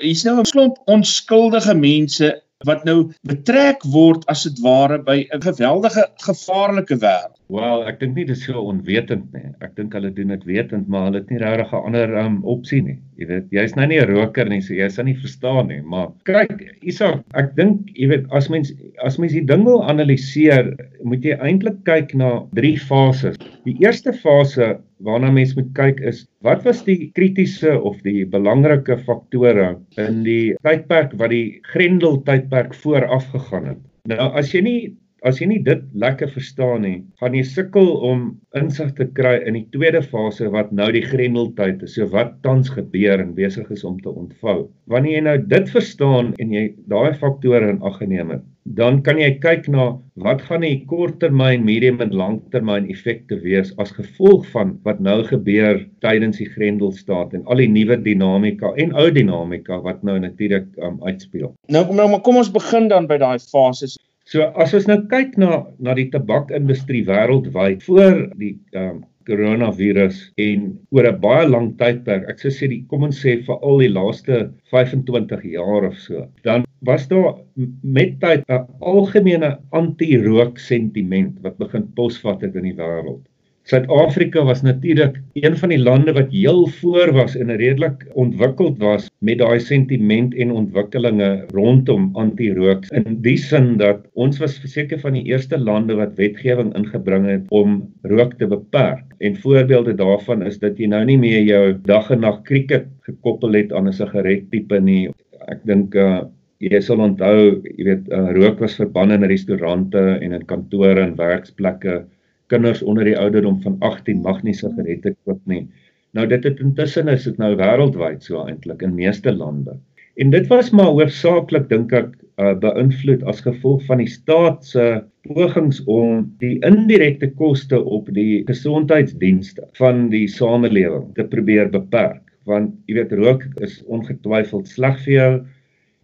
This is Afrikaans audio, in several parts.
hier's nou 'n klomp onskuldige mense wat nou betrek word as dit ware by 'n geweldige gevaarlike wêreld. Wel, ek dink nie dit is so onwetend nie. Ek dink hulle doen dit wetend, maar hulle het nie regtig 'n ander um, opsie nie. Jy weet, jy's nou nie 'n roker nie, so jy sal nie verstaan nie, maar kyk, Isak, ek dink, jy weet, as mens as mens die ding wil analiseer, moet jy eintlik kyk na drie fases. Die eerste fase waarna mens moet kyk is wat was die kritiese of die belangrike faktore in die tydperk wat die Grendel tydperk vooraf gegaan het. Nou as jy nie As jy nie dit lekker verstaan nie, gaan jy sukkel om insig te kry in die tweede fase wat nou die grendeltyd is. So wat tans gebeur en besig is om te ontvou. Wanneer jy nou dit verstaan en jy daai faktore in ag geneem het, dan kan jy kyk na wat gaan die korttermyn, medium en langtermyn effekte wees as gevolg van wat nou gebeur tydens die grendelstaat en al die nuwe dinamika en ou dinamika wat nou natuurlik um, uitspeel. Nou kom nou maar kom ons begin dan by daai fases. So as ons nou kyk na na die tabakindustrie wêreldwyd voor die ehm um, koronavirus en oor 'n baie lang tydperk, ek sou sê die kom ons sê vir al die laaste 25 jaar of so, dan was daar met tyd 'n algemene anti-rook sentiment wat begin posvat het in die wêreld. Suid-Afrika was natuurlik een van die lande wat heel voor was en redelik ontwikkeld was met daai sentiment en ontwikkelinge rondom anti-rook in die sin dat ons was verseker van die eerste lande wat wetgewing ingebring het om rook te beperk. En voorbeelde daarvan is dat jy nou nie meer jou dag en nag krieket gekoppel het aan 'n sigaret tipe nie. Ek dink uh Jy sal onthou, jy weet, uh, rook was verbân in restaurante en in kantore en werksplekke kinders onder die ouderdom van 18 mag nie sigarette koop nie. Nou dit het intussen is dit nou wêreldwyd so eintlik in meeste lande. En dit was maar hoofsaaklik dink ek uh, beïnvloed as gevolg van die staat se pogings om die indirekte koste op die gesondheidsdienste van die samelewing te probeer beperk want jy weet rook is ongetwyfeld sleg vir jou.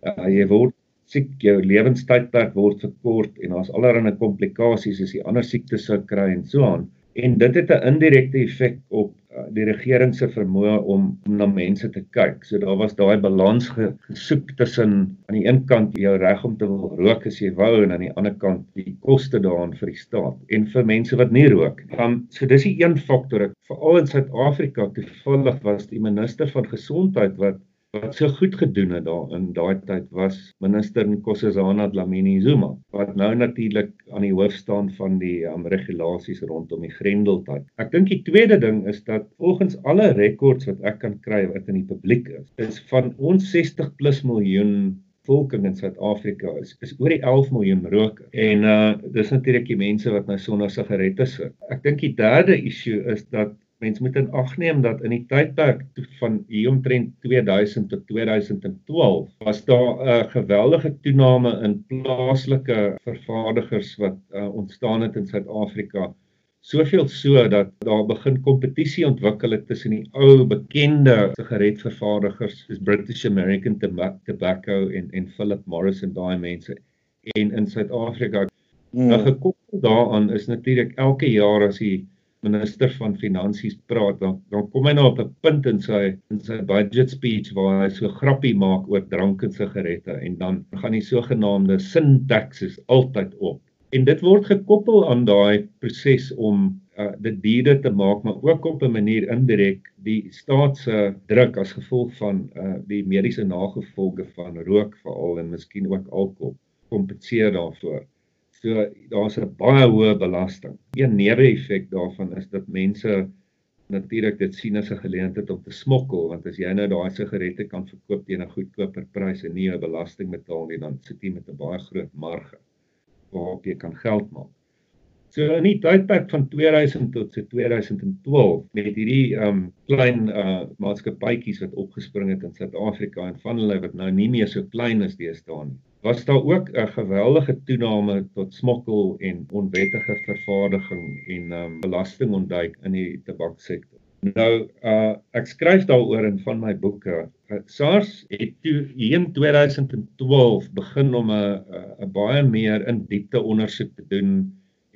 Uh, jy word siek jou lewenstydperk word verkort en daar's allerlei komplikasies as jy ander siektes sou kry en so aan en dit het 'n indirekte effek op uh, die regering se vermoë om, om na mense te kyk. So daar was daai balans gesoek tussen aan die een kant jou reg om te wil rook as jy wou en aan die ander kant die koste daaraan vir die staat en vir mense wat nie rook. Um, so dis die een faktor. Veral in Suid-Afrika toevallig was die minister van gesondheid wat wat so goed gedoen het daar in daai tyd was minister Nkosazana Dlamini Zuma wat nou natuurlik aan die hoof staan van die um, regulasies rondom die grendeltyd. Ek dink die tweede ding is dat volgens alle rekords wat ek kan kry wat in die publiek is, is van ons 60 plus miljoen volking in Suid-Afrika is is oor die 11 miljoen roker. En uh dis natuurlik die mense wat nou sonder sigarette sit. Ek dink die derde issue is dat mens moet in ag neem dat in die tydperk van hier omtrent 2000 tot 2012 was daar 'n geweldige toename in plaaslike vervaardigers wat uh, ontstaan het in Suid-Afrika. Soveel so dat daar begin kompetisie ontwikkel het tussen die ou bekende sigaretvervaardigers soos British American Tobacco en en Philip Morris en daai mense en in Suid-Afrika. Hmm. Nou gekoppel daaraan is natuurlik elke jaar as jy minister van finansies praat dan dan kom hy nou op 'n punt in sy in sy budget speech waar hy so grappie maak oor drank en sigarette en dan gaan die sogenaamde sin taxes altyd op. En dit word gekoppel aan daai proses om uh, dit duurder te maak maar ook op 'n manier indirek die staat se druk as gevolg van uh, die mediese nagevolge van rook veral en miskien ook alkohol kompenseer daarvoor. So daar's 'n baie hoë belasting. Een neeweffek daarvan is dat mense natuurlik dit sien as 'n geleentheid om te smokkel want as jy nou daai sigarette kan verkoop teen 'n goedkoper prys en nie 'n belasting betaal nie, dan sit jy met 'n baie groot marge waarop jy kan geld maak. So in die tydperk van 2000 tot so 2012 met hierdie um klein uh maatskappytjies wat opgespring het in Suid-Afrika en van hulle wat nou nie meer so klein is deesdae nie was daar ook 'n geweldige toename tot smokkel en onwettige vervaardiging en um, belastingontduik in die tabaksektor. Nou uh ek skryf daaroor in van my boeke. Uh, SARS het toe in 2012 begin om 'n 'n baie meer in diepte ondersoek te doen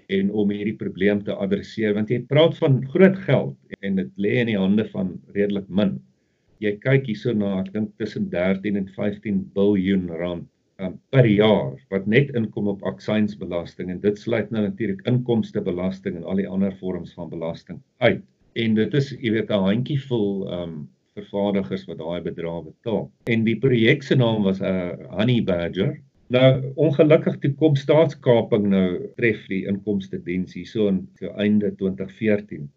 en om hierdie probleem te adresseer want jy praat van groot geld en dit lê in die hande van redelik min jy kyk hierso na ek dink tussen 13 en 15 biljoen rand um, per jaar wat net inkom op aksiesbelasting en dit sluit nou natuurlik inkomstebelasting en al die ander vorms van belasting uit. En dit is jy weet 'n handjievol um vervaardigers wat daai bedrag betaal. En die projek se naam was 'n uh, Honey Badger. Nou ongelukkig toe kom staatskaping nou tref die inkomste diens hierso in so einde 2014.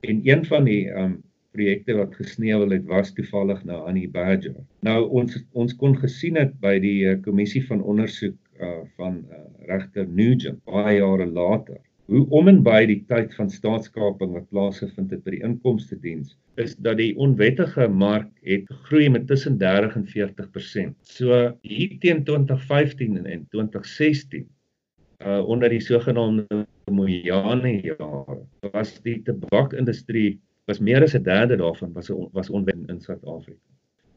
En een van die um projekte wat gesneuwel het was toevallig aan die Badger. Nou ons ons kon gesien het by die uh, kommissie van ondersoek uh, van uh, regter Nugent baie jare later hoe om en by die tyd van staatskaping wat plaasgevind het by die inkomste diens is dat die onwettige mark het gegroei met tussen 30 en 40%. So hier teen 2015 en 2016 uh onder die sogenaamde Mojane jare was die tabakindustrie was meer as 'n derde daarvan was was onwen in Suid-Afrika.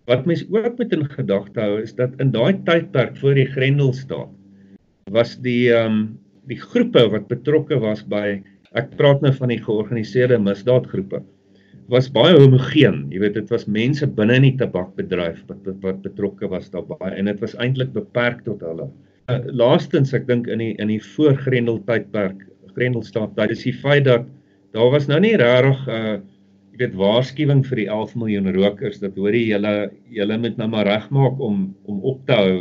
Wat mense ook moet in gedagte hou is dat in daai tydperk voor die Grendelstaat was die ehm um, die groepe wat betrokke was by ek praat nou van die georganiseerde misdaadgroepe was baie homogeen. Jy weet dit was mense binne in die tabakbedryf wat, wat betrokke was daarbey en dit was eintlik beperk tot hulle. Uh, laastens ek dink in die in die voorgrendel tydperk Grendelstaat, dit is die feit dat daar was nou nie regtig 'n uh, weet waarskuwing vir die 11 miljoen rokers dat hoorie julle julle moet nou maar regmaak om om op te hou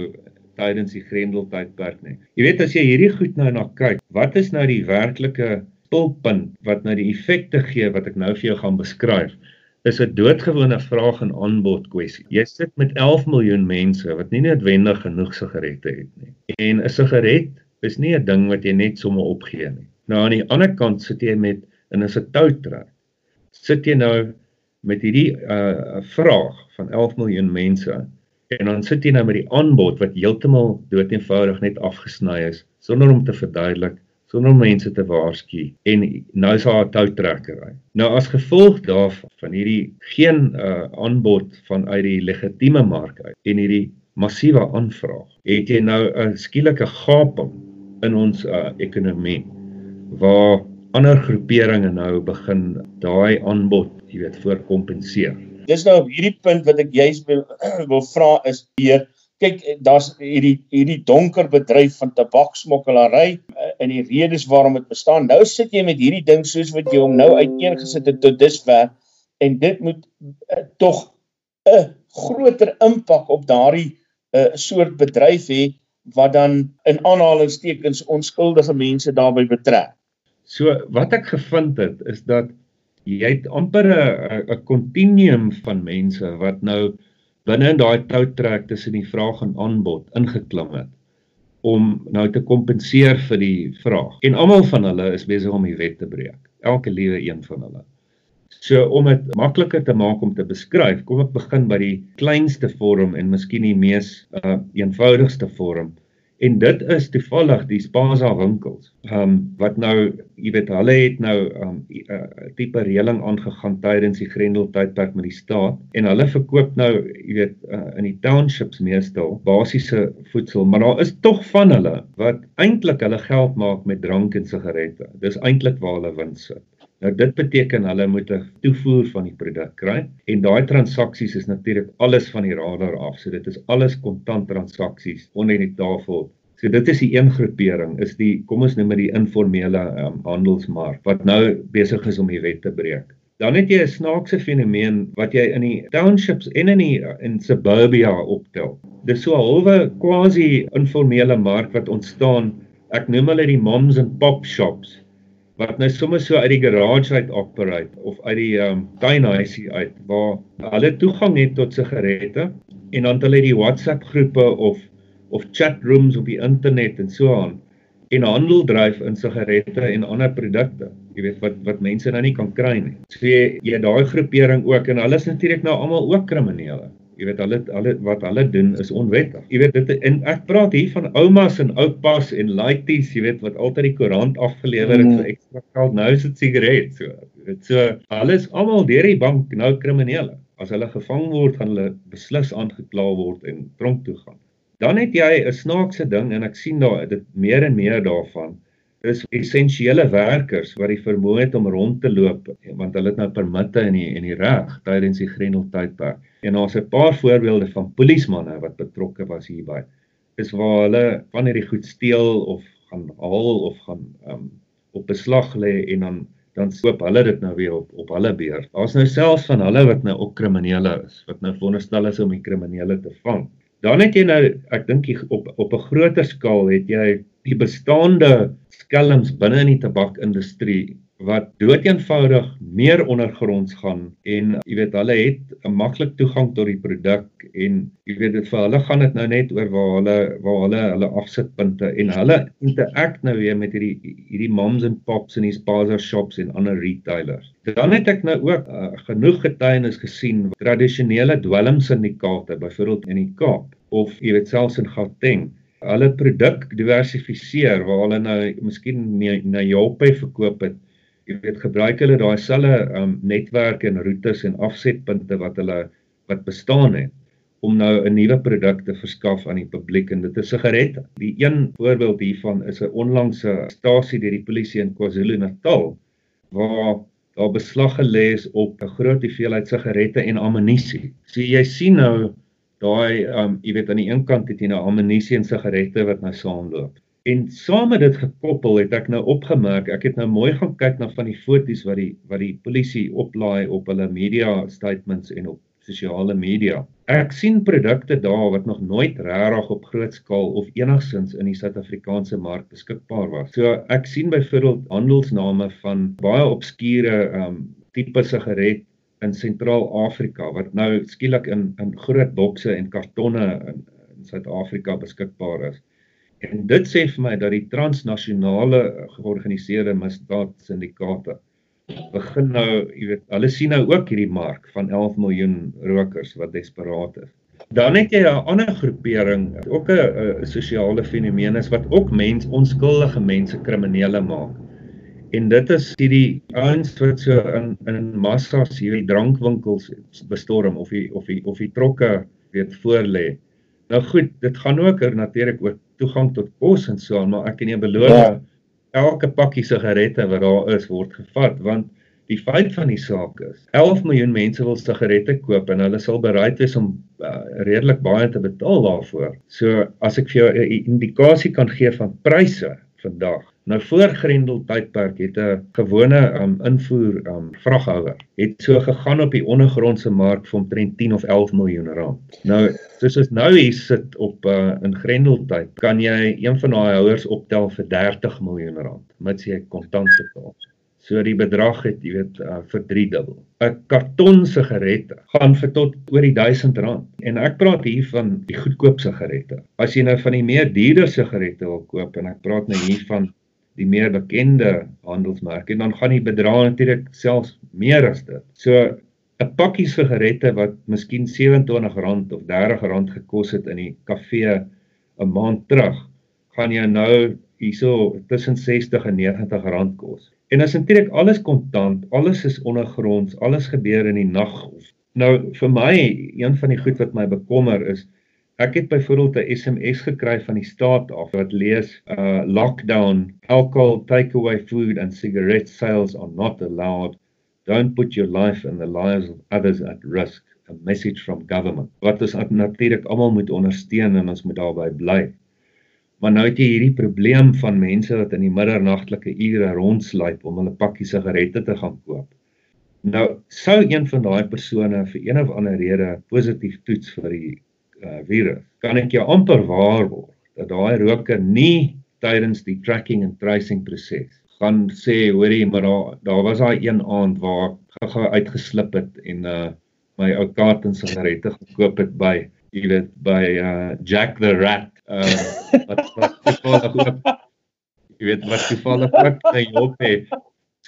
tydens die Grendel tydperk nie. Jy weet as jy hierdie goed nou na kyk, wat is nou die werklike toppunt wat nou die effekte gee wat ek nou vir jou gaan beskryf? Is 'n doodgewone vraag en aanbod kwessie. Jy sit met 11 miljoen mense wat nie noodwendig genoeg sigarette het nie. En 'n sigaret is nie 'n ding wat jy net sommer opgee nie. Nou aan die ander kant sit jy met en is 'n toutrek sit jy nou met hierdie uh vraag van 11 miljoen mense en dan sit jy nou met die aanbod wat heeltemal doeteenvoudig net afgesny is sonder om te verduidelik sonder om mense te waarsku en nou is daar 'n toutrekkery. Nou as gevolg daarvan van hierdie geen uh aanbod van uit die legitieme mark uit en hierdie massiewe aanvraag, het jy nou 'n skielike gaping in ons uh ekonomie waar ander groeperinge nou begin daai aanbod, jy weet, voorkompenseer. Dis nou op hierdie punt wat ek juist wil, wil vra is hier kyk daar's hierdie hierdie donker bedryf van tabaksmokkelary in die redes waarom dit bestaan. Nou sit jy met hierdie ding soos wat jy hom nou uiteengesit het tot dusver en dit moet uh, tog 'n groter impak op daardie uh, soort bedryf hê wat dan in aanhalingstekens onskuldige mense daarbey betrek. So wat ek gevind het is dat jy het amper 'n 'n kontinuum van mense wat nou binne in daai toutrek tussen die vraag en aanbod ingeklim het om nou te kompenseer vir die vraag. En almal van hulle is besig om die wet te breek. Elke liewe een van hulle. So om dit makliker te maak om te beskryf, kom ek begin by die kleinste vorm en miskien die mees uh, eenvoudigste vorm en dit is toevallig die Spaza winkels. Ehm um, wat nou, jy weet, hulle het nou 'n um, uh, tipe reëling aangegaan tydens die Grendel tydperk met die staat en hulle verkoop nou, jy weet, uh, in die townships meestal basiese voedsel, maar daar is tog van hulle wat eintlik hulle geld maak met drank en sigarette. Dis eintlik waar hulle wins sit. Nou dit beteken hulle moet 'n toevoer van die produk kry en daai transaksies is natuurlik alles van die radar af. So dit is alles kontant transaksies onder die tafel. So dit is die een groepering is die kom ons noem dit die informele um, handelsmark wat nou besig is om die wet te breek. Dan het jy 'n snaakse fenomeen wat jy in die townships en in die in suburbia optel. Dis so 'n halwe quasi informele mark wat ontstaan. Ek noem hulle die moms and pop shops wat nou sommer so uit die garage uit operate of uit die um, tuinhuisie uit waar hulle toegang het tot sigarette en dan hulle die WhatsApp groepe of of chat rooms op die internet en so aan en handel dryf in sigarette en ander produkte. Jy weet wat wat mense nou nie kan kry nie. So jy jy daai groepering ook en hulle is natuurlik nou almal ook kriminele. Jy weet hulle hulle wat hulle doen is onwettig. Jy weet dit en ek praat hier van oumas en oupas en laities, jy weet wat altyd die koerant afgelewer het mm. vir ekstra geld. Nou is dit sigaret so. Dit so alles almal deur die bank nou kriminele. As hulle gevang word, gaan hulle beslis aangekla word en tronk toe gaan. Dan het jy 'n snaakse ding en ek sien daar dit meer en meer daarvan is essensiële werkers wat die vermoë het om rond te loop want hulle het nou permitte in die in die reg tydens die Grenel tydperk. En daar's 'n paar voorbeelde van polismanne wat betrokke was hierby. Is waar hulle van hierdie goed steel of gaan haal of gaan um, op beslag lê en dan dan koop hulle dit nou weer op op hulle beurt. Daar's nou selfs van hulle wat nou ook kriminele is, wat nou veronderstel is om die kriminele te vang. Dan het jy nou ek dink op op 'n groter skaal het jy die bestaande skelms binne in die tabakindustrie wat doeteenvoudig meer ondergronds gaan en jy weet hulle het 'n maklik toegang tot die produk en jy weet dit vir hulle gaan dit nou net oor waar hulle waar hulle hulle afsitpunte en hulle interact nou weer met hierdie hierdie moms and pops en hierdie bazaar shops en ander retailers. Dan het ek nou ook uh, genoeg getuienis gesien tradisionele dwelmsyndikaate byvoorbeeld in die Kaap of jy weet selfs in Gauteng hulle produk diversifiseer waar hulle nou miskien na Joppe verkoop het. Jy weet gebruik hulle daai selfe um, netwerke en roetes en afsetpunte wat hulle wat bestaan het om nou 'n nuwe produk te verskaf aan die publiek en dit is sigarette. Die een voorbeeld hiervan is 'n onlangse stasie deur die polisie in KwaZulu-Natal waar daar beslag gelê is op 'n groot hoeveelheid sigarette en ammunisie. So jy sien nou daai um jy weet aan die een kant het jy nou ammunisie en sigarette wat nou saamloop. En saam met dit gekoppel het ek nou opgemerk, ek het nou mooi gaan kyk na van die foto's wat die wat die polisie oplaai op hulle media statements en op sosiale media. Ek sien produkte daar wat nog nooit regtig op groot skaal of enigsins in die Suid-Afrikaanse mark beskikbaar was. So ek sien byvoorbeeld handelsname van baie obskure um tipe sigaret in Sentraal-Afrika wat nou skielik in in groot bokse en kartonne in, in Suid-Afrika beskikbaar is. En dit sê vir my dat die transnasionale georganiseerde misdaadsyndikaate begin nou, jy weet, hulle sien nou ook hierdie mark van 11 miljoen rokers wat desperaat is. Dan het jy 'n ander groepering, ook 'n sosiale fenomeen is wat ook mens onskuldige mense kriminele maak. En dit is hierdie ouens wat so in in massas hierdie drankwinkels bestorm of die of die of die trokke weet voor lê. Nou goed, dit gaan ook er natuurlik oor toegang tot kos en so aan, maar ek kan jou beloof ja. elke pakkie sigarette wat daar is word gevat want die feit van die saak is 11 miljoen mense wil sigarette koop en hulle sal bereid wees om uh, redelik baie te betaal daarvoor. So as ek vir jou 'n indikasie kan gee van pryse vandag Nou voor Grendel tydperk het 'n gewone um, invoer um, vraghouer het so gegaan op die ondergrondse mark vir omtrent 10 of 11 miljoen rand. Nou soos ons nou hier sit op uh, in Grendel tyd, kan jy een van daai houers optel vir 30 miljoen rand mits jy kontant betaal. So die bedrag het jy weet uh, vir 3 dubbel. 'n Karton sigarette gaan vir tot oor die 1000 rand. En ek praat hier van die goedkoop sigarette. As jy nou van die meer duurder sigarette wil koop en ek praat nou hier van die meer bekende handelsmerke en dan gaan die bedrag natuurlik selfs meer as dit. So 'n pakkie sigarette wat miskien R27 of R30 gekos het in die kafee 'n maand terug, gaan jy nou hierso tussen 60 en 90 rand kos. En as eintlik alles kontant, alles is ondergronds, alles gebeur in die nag. Nou vir my, een van die goed wat my bekommer is Ek het byvoorbeeld 'n SMS gekry van die staat af wat lees uh lockdown alcohol takeaway food and cigarette sales are not allowed. Don't put your life and the lives of others at risk. A message from government. Wat ons natuurlik almal moet ondersteun en ons moet daarby bly. Maar nou het jy hierdie probleem van mense wat in die middernagtelike ure rondsluip om hulle pakkie sigarette te gaan koop. Nou sou een van daai persone vir een of ander rede positief toets vir die uh, virus, kan ek jou amper waarborg dat daai roker nie tydens die tracking en tracing proses gaan sê hoorie maar daar daar was daai een aand waar gou uitgeslip het en uh my ou kaart en sigarette gekoop het by jy weet by uh Jack the Rat uh wat wat jy weet wat toevallig ook by Joppe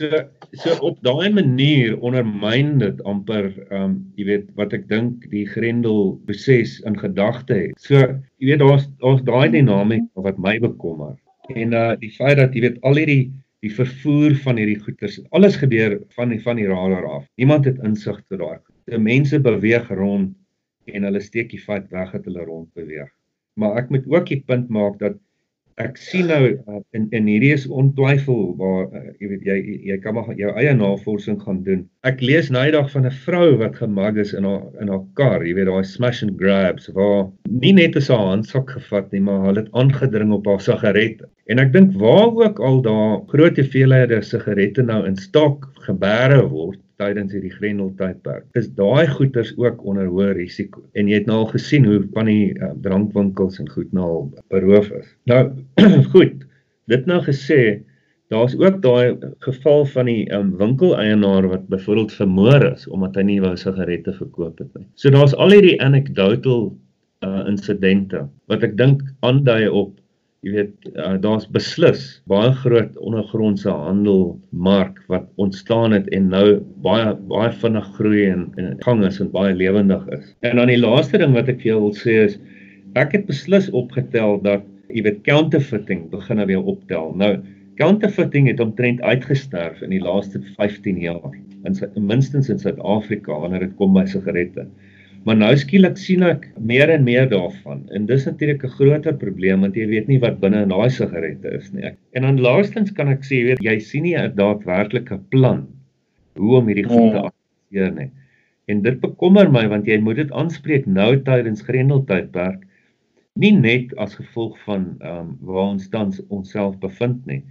So so op daai manier ondermyn dit amper ehm um, jy weet wat ek dink die Grendel proses in gedagte het. So jy weet daar's daar's daai dinamik wat my bekommer. En uh die feit dat jy weet al hierdie die vervoer van hierdie goeder alles gebeur van die van die radar af. Niemand het insig tot daai. Die mense beweeg rond en hulle steek die feit weg dat hulle rond beweeg. Maar ek moet ook die punt maak dat ek sien nou uh, in in hierdie is ontwyfelbaar uh, jy weet jy jy kan maar jou eie navorsing gaan doen. Ek lees nou eendag van 'n vrou wat gemag is in haar in haar kar, jy weet daai smash and grabs waar nie net is haar handsak gevat nie, maar hulle het aangedring op haar sigarette. En ek dink waar ook al daar groot hoeveelhede sigarette nou in stok gebeere word tydens hierdie Grendel tydperk. Is daai goederes ook onder hoë risiko. En jy het nou al gesien hoe van die uh, drankwinkels en goed nou beroof is. Nou goed, dit nou gesê, daar's ook daai geval van die um, winkeleienaar wat byvoorbeeld vermoor is omdat hy nie wou sigarette verkoop het nie. So daar's al hierdie anecdotal uh, insidente wat ek dink aandui op jy weet uh, daar's beslis baie groot ondergrondse handelmark wat ontstaan het en nou baie baie vinnig groei en in gang is en baie lewendig is. En dan die laaste ding wat ek vir jou wil sê is ek het beslis opgetel dat jy weet counterfeiting begin weer optel. Nou counterfeiting het omtrent uitgesterf in die laaste 15 jaar in minstens in Suid-Afrika wanneer dit kom by sigarette. Maar nou skielik sien ek meer en meer daarvan. En dis natuurlik 'n groter probleem want jy weet nie wat binne in daai sigarette is nie. En dan laastens kan ek sê jy weet jy sien nie 'n daadwerklike plan hoe om hierdie goed te akseer nie. En dit bekommer my want jy moet dit aanspreek nou tydens Grendeltydperk nie net as gevolg van ehm um, waar ons tans onsself bevind nie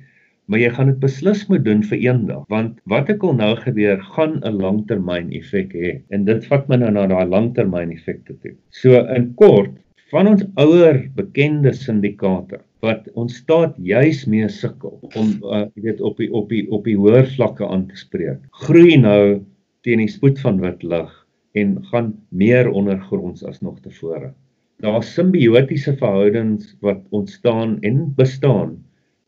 maar jy gaan dit beslis moet doen vir eendag want wat ek al nou gebeur gaan 'n langtermyn effek hê en dit vat my nou na daai langtermyn effekte toe. So in kort van ons ouer bekende syndikaate wat ons staat juis mee sukkel om uh, jy weet op die op die op die hoër vlakke aan te spreek. Groei nou teen die spoed van wit lig en gaan meer ondergronds as nog tevore. Daar's simbiotiese verhoudings wat ontstaan en bestaan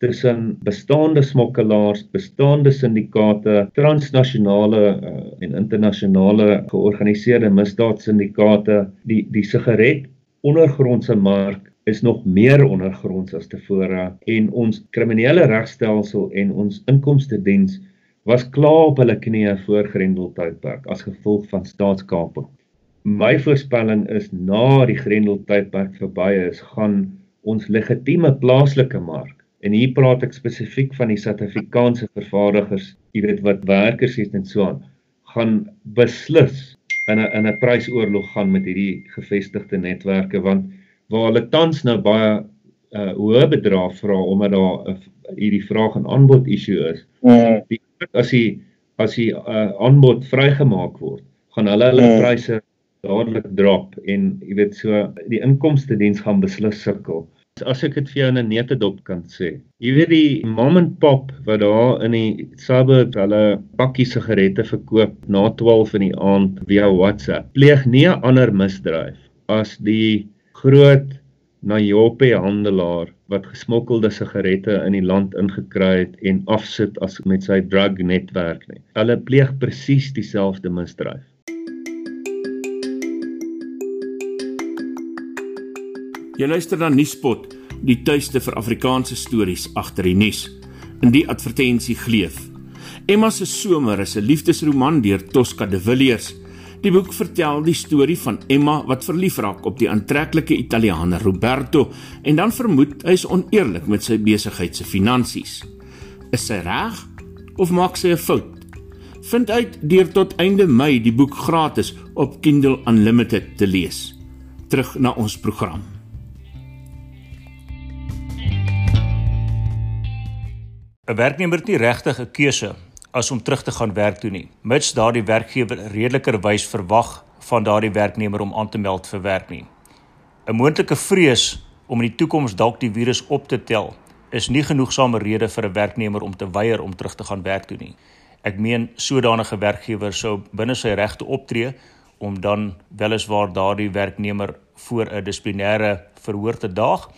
tussen bestaande smokkelaars, bestaande syndikaate, transnasionale uh, en internasionale georganiseerde misdaadsyndikaate. Die die sigaret ondergrondse mark is nog meer ondergronds as tevore en ons kriminele regstelsel en ons inkomste diens was klaar op hulle knieë voor Grendeltydperk as gevolg van staatskaping. My voorspelling is na die Grendeltydperk verby is, gaan ons legitieme plaaslike mark En hier praat ek spesifiek van die Suid-Afrikaanse vervaardigers, jy weet wat werkers het en so aan, gaan beslis in 'n in 'n prysoorlog gaan met hierdie gevestigde netwerke want waar hulle tans nou baie uh hoë bedrae vra omdat daar uh, hierdie vraag en aanbod issue is. Mm. Die, as die as die uh, aanbod vrygemaak word, gaan hulle hulle mm. pryse dadelik drop en jy weet so die inkomste diens gaan beslis sukkel as ek dit vir jou in 'n neutedop kan sê. Jy weet die mom and pop wat daar in die suburb hulle pakkie sigarette verkoop na 12 in die aand via WhatsApp. Pleeg nie 'n ander misdryf as die groot Nayope handelaar wat gesmokkelde sigarette in die land ingekry het en afsit as met sy drug netwerk nie. Hulle pleeg presies dieselfde misdryf. Jy luister na Nuuspot, die tuiste vir Afrikaanse stories agter die nuus. In die advertensie gleef. Emma se somer is 'n liefdesroman deur Tosca de Villiers. Die boek vertel die storie van Emma wat verlief raak op die aantreklike Italiaaner Roberto en dan vermoed hy is oneerlik met sy besigheid se finansies. Is sy reg of maak sy 'n fout? Vind uit deur tot einde Mei die boek gratis op Kindle Unlimited te lees. Terug na ons program. 'n werknemer het nie regtig 'n keuse as om terug te gaan werk toe nie, mits daardie werkgewer redelikerwys verwag van daardie werknemer om aan te meld vir werk nie. 'n Moontlike vrees om in die toekoms dalk die virus op te tel, is nie genoegsame rede vir 'n werknemer om te weier om terug te gaan werk toe nie. Ek meen sodanige werkgewer sou binne sy regte optree om dan weliswaar daardie werknemer voor 'n dissiplinêre verhoor te daag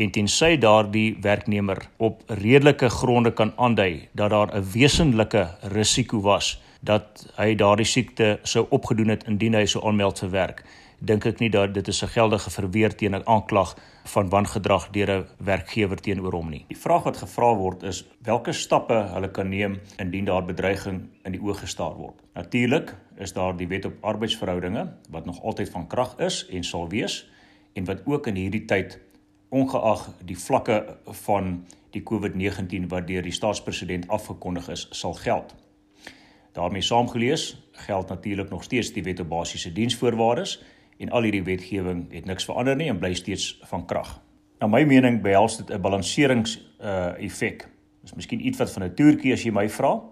en tensy daardie werknemer op redelike gronde kan aandui dat daar 'n wesenlike risiko was dat hy daardie siekte sou opgedoen het indien hy sou aanmeld vir werk dink ek nie dat dit is 'n geldige verweer teen 'n aanklag van wangedrag deur 'n werkgewer teenoor hom nie. Die vraag wat gevra word is watter stappe hulle kan neem indien daar bedreiging in die oog gestaar word. Natuurlik is daar die wet op arbeidsverhoudinge wat nog altyd van krag is en sal wees en wat ook in hierdie tyd ongeag die vlakke van die COVID-19 wat deur die staatspresident afgekondig is, sal geld. daarmee saamgelees geld natuurlik nog steeds die wet op basiese diensvoorwaardes en al hierdie wetgewing het niks verander nie en bly steeds van krag. Na my mening behels dit 'n balanserings uh effek. Dis miskien iets wat van 'n toertjie as jy my vra,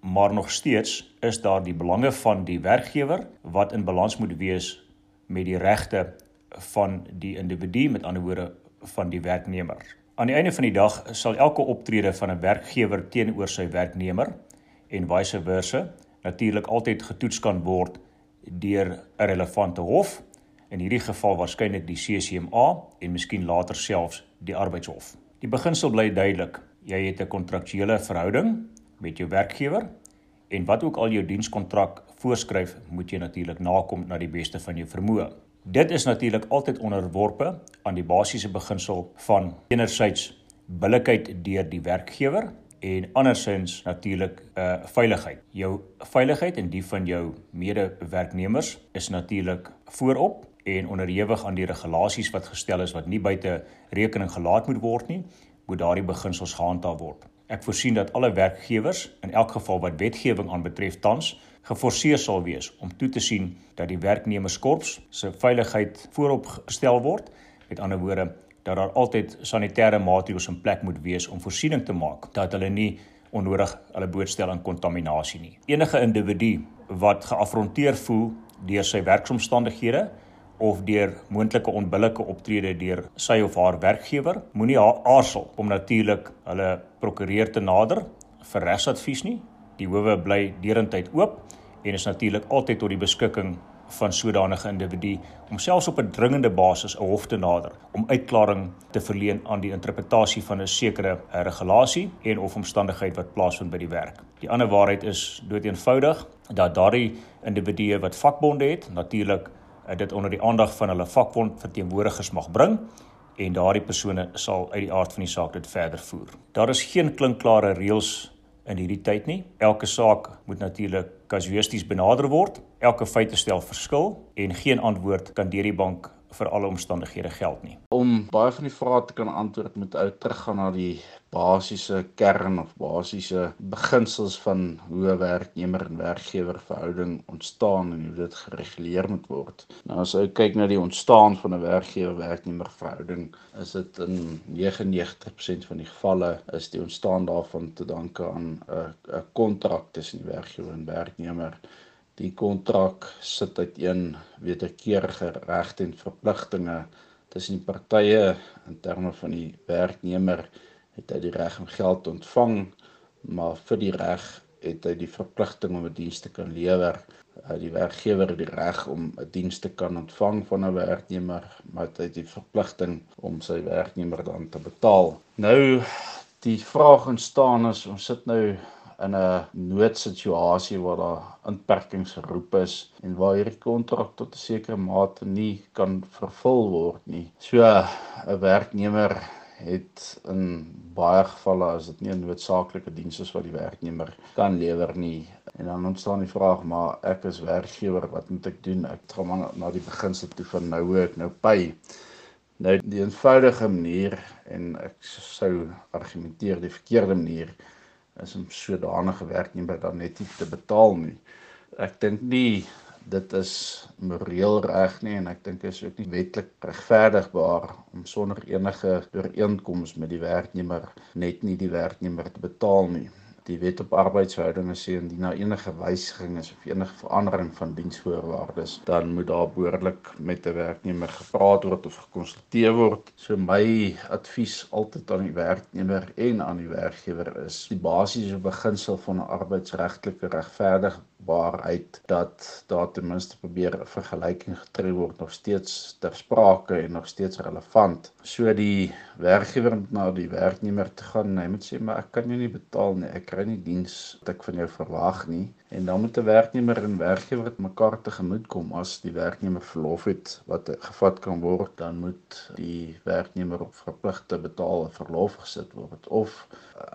maar nog steeds is daar die belange van die werkgewer wat in balans moet wees met die regte van die individu, met ander woorde van die werknemer. Aan die einde van die dag sal elke optrede van 'n werkgewer teenoor sy werknemer en vice versa natuurlik altyd getoets kan word deur 'n relevante hof in hierdie geval waarskynlik die CCMA en miskien later selfs die arbeidshof. Die beginsel bly duidelik. Jy het 'n kontraktuele verhouding met jou werkgewer en wat ook al jou dienskontrak voorskryf, moet jy natuurlik nakom na die beste van jou vermoë. Dit is natuurlik altyd onderworpe aan die basiese beginsel van enerzijds billikheid deur die werkgewer en andersins natuurlik 'n uh, veiligheid. Jou veiligheid en die van jou medewerknemers is natuurlik voorop en onderhewig aan die regulasies wat gestel is wat nie buite rekening gelaat moet word nie, moet daardie beginsels gehandhaaf word. Ek voorsien dat alle werkgewers in elk geval wat wetgewing aanbetref tans geforseer sal wees om toe te sien dat die werknemerskorps se veiligheid voorop gestel word. Met ander woorde, dat daar altyd sanitêre maatreëls in plek moet wees om voorsiening te maak dat hulle nie onnodig hulle blootstel aan kontaminasie nie. Enige individu wat geafronteer voel deur sy werksomstandighede of deur moontlike onbillike optrede deur sy of haar werkgewer, moenie aarsel om natuurlik hulle prokureur te nader vir regsadvies nie. Die howe bly derentyd oop en is natuurlik altyd tot die beskikking van sodanige individu om selfs op 'n dringende basis 'n hof te nader om uitklaring te verleen aan die interpretasie van 'n sekere regulasie en of omstandigheid wat plaasvind by die werk. Die ander waarheid is doeteenvoudig dat daardie individue wat vakbonde het, natuurlik eh, dit onder die aandag van hulle vakbond verteenwoordigers mag bring en daardie persone sal uit die aard van die saak dit verder voer. Daar is geen klinkklare reëls in hierdie tyd nie. Elke saak moet natuurlik kasuïsties benader word. Elke feite stel verskil en geen antwoord kan deur die bank vir alle omstandighede geld nie. Om baie van die vrae te kan antwoord moet ou teruggaan na die basiese kern of basiese beginsels van hoe 'n werknemer en werkgewer verhouding ontstaan en hoe dit gereguleer moet word. Nou as ou kyk na die ontstaan van 'n werkgewer-werknemer verhouding, is dit in 99% van die gevalle is die ontstaan daarvan te danke aan 'n 'n kontrak tussen die werkgewer en werknemer Die kontrak sit uiteen wederkerige regte en verpligtinge tussen die partye in terme van die werknemer het hy die reg om geld te ontvang, maar vir die reg het hy die verpligting om 'n diens te kan lewer. Uh, die werkgewer het die reg om 'n diens te kan ontvang van 'n werknemer, maar hy het die verpligting om sy werknemer dan te betaal. Nou die vraag ontstaan is ons sit nou in 'n noodsituasie waar daar inperkings geroep is en waar hierdie kontrak tot 'n sekere mate nie kan vervul word nie. So 'n werknemer het in baie gevalle as dit nie 'n noodsaaklike diens is wat die werknemer kan lewer nie en dan ontstaan die vraag maar ek is werkgewer wat moet ek doen ek gaan maar na die beginsel toe van nou hoe ek nou pay nou die eenvoudige manier en ek sou argumenteer die verkeerde manier is om sodanige werknemer dan net nie te betaal nie. Ek dink nie dit is moreel reg nie en ek dink is ook nie wetlik regverdigbaar om sonder enige ooreenkoms met die werknemer net nie die werknemer te betaal nie die wet op arbeidsverhoudinge sê indien daar enige wysiging is of enige verandering van diensvoorwaardes, dan moet daar behoorlik met 'n werknemer gepraat word of gekonsulteer word. So my advies altyd aan die werknemer en aan die werkgewer is die basiese beginsel van 'n arbeidsregtelike regverdigbaarheid dat daar ten minste probeer 'n vergelyking getref word nog steeds ter sprake en nog steeds relevant. So die werkgewer moet na die werknemer te gaan en hy moet sê maar ek kan jou nie betaal nie. Ek kry nie diens wat ek van jou verwag nie en dan moet 'n werknemer en werkgewer mekaar tegemoet kom as die werknemer verlof het wat gevat kan word dan moet die werknemer op verpligte betaal verlof gesit word of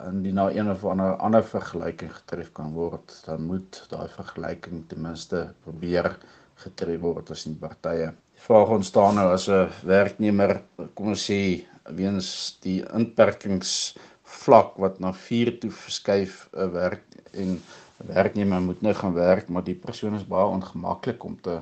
indien nou een of ander ander vergelyking getref kan word dan moet daai vergelyking ten minste probeer getref word tussen die partye. Die vraag ontstaan nou as 'n werknemer kom ons sê weens die inperkingsvlak wat na 4 toe verskuif 'n werk en werknemer moet nou gaan werk, maar die persoon is baie ongemaklik om te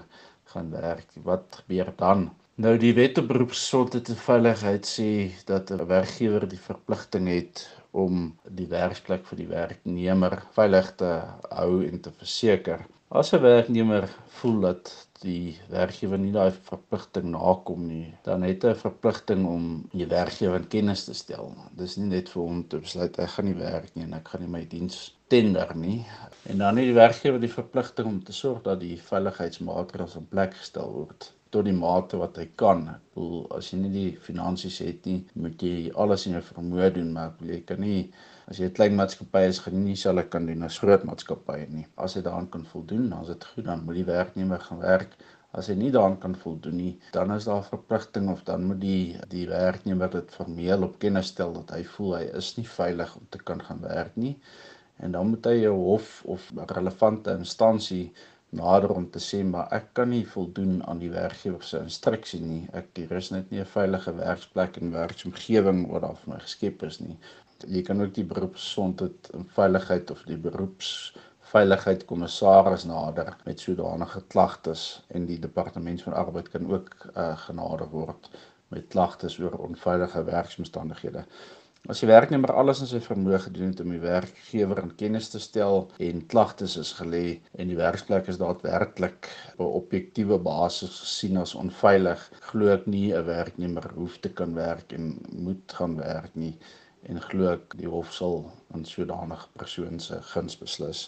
gaan werk. Wat gebeur dan? Nou die wet op beroepsgesondheid en veiligheid sê dat 'n werkgewer die verpligting het om die werksplek vir die werknemer veilig te hou en te verseker. As 'n werknemer voel dat die werkgewer nie daai verpligting nakom nie, dan het hy 'n verpligting om die werkgewer in kennis te stel. Dis nie net vir hom te besluit ek gaan nie werk nie en ek gaan nie my diens tender nie. En dan het die werkgewer die verpligting om te sorg dat die veiligheidsmaatreëls in plek gestel word tot die mate wat hy kan. Ek bedoel as jy nie die finansies het nie, moet jy alles in jou vermoë doen, maar ek bedoel jy kan nie as jy 'n klein maatskappy is, gaan jy nie dieselfde kan doen as groot maatskappye nie. As jy daaraan kan voldoen, dan is dit goed, dan moet die werknemer gaan werk. As hy nie daaraan kan voldoen nie, dan is daar 'n verpligting of dan moet die die werknemer dit formeel op kennis stel dat hy voel hy is nie veilig om te kan gaan werk nie. En dan moet hy 'n hof of relevante instansie nader om te sê maar ek kan nie voldoen aan die werkgewer se instruksie nie. Ek hier is net nie 'n veilige werksplek en werksomgewing wat daar vir my geskep is nie. Jy kan ook die beroepsgesondheid en veiligheid of die beroepsveiligheid kommissaris nader met sodanige klagtes en die departement van arbeid kan ook uh, genader word met klagtes oor onveilige werksomstandighede. As die werknemer alles in sy vermoë gedoen het om die werkgewer in kennis te stel en klagtes is gelê en die werksplek is daadwerklik op 'n objektiewe basis gesien as onveilig, glo ek nie 'n werknemer hoef te kan werk en moet gaan werk nie en glo ek die hof sal aan sodanige persoon se guns beslis.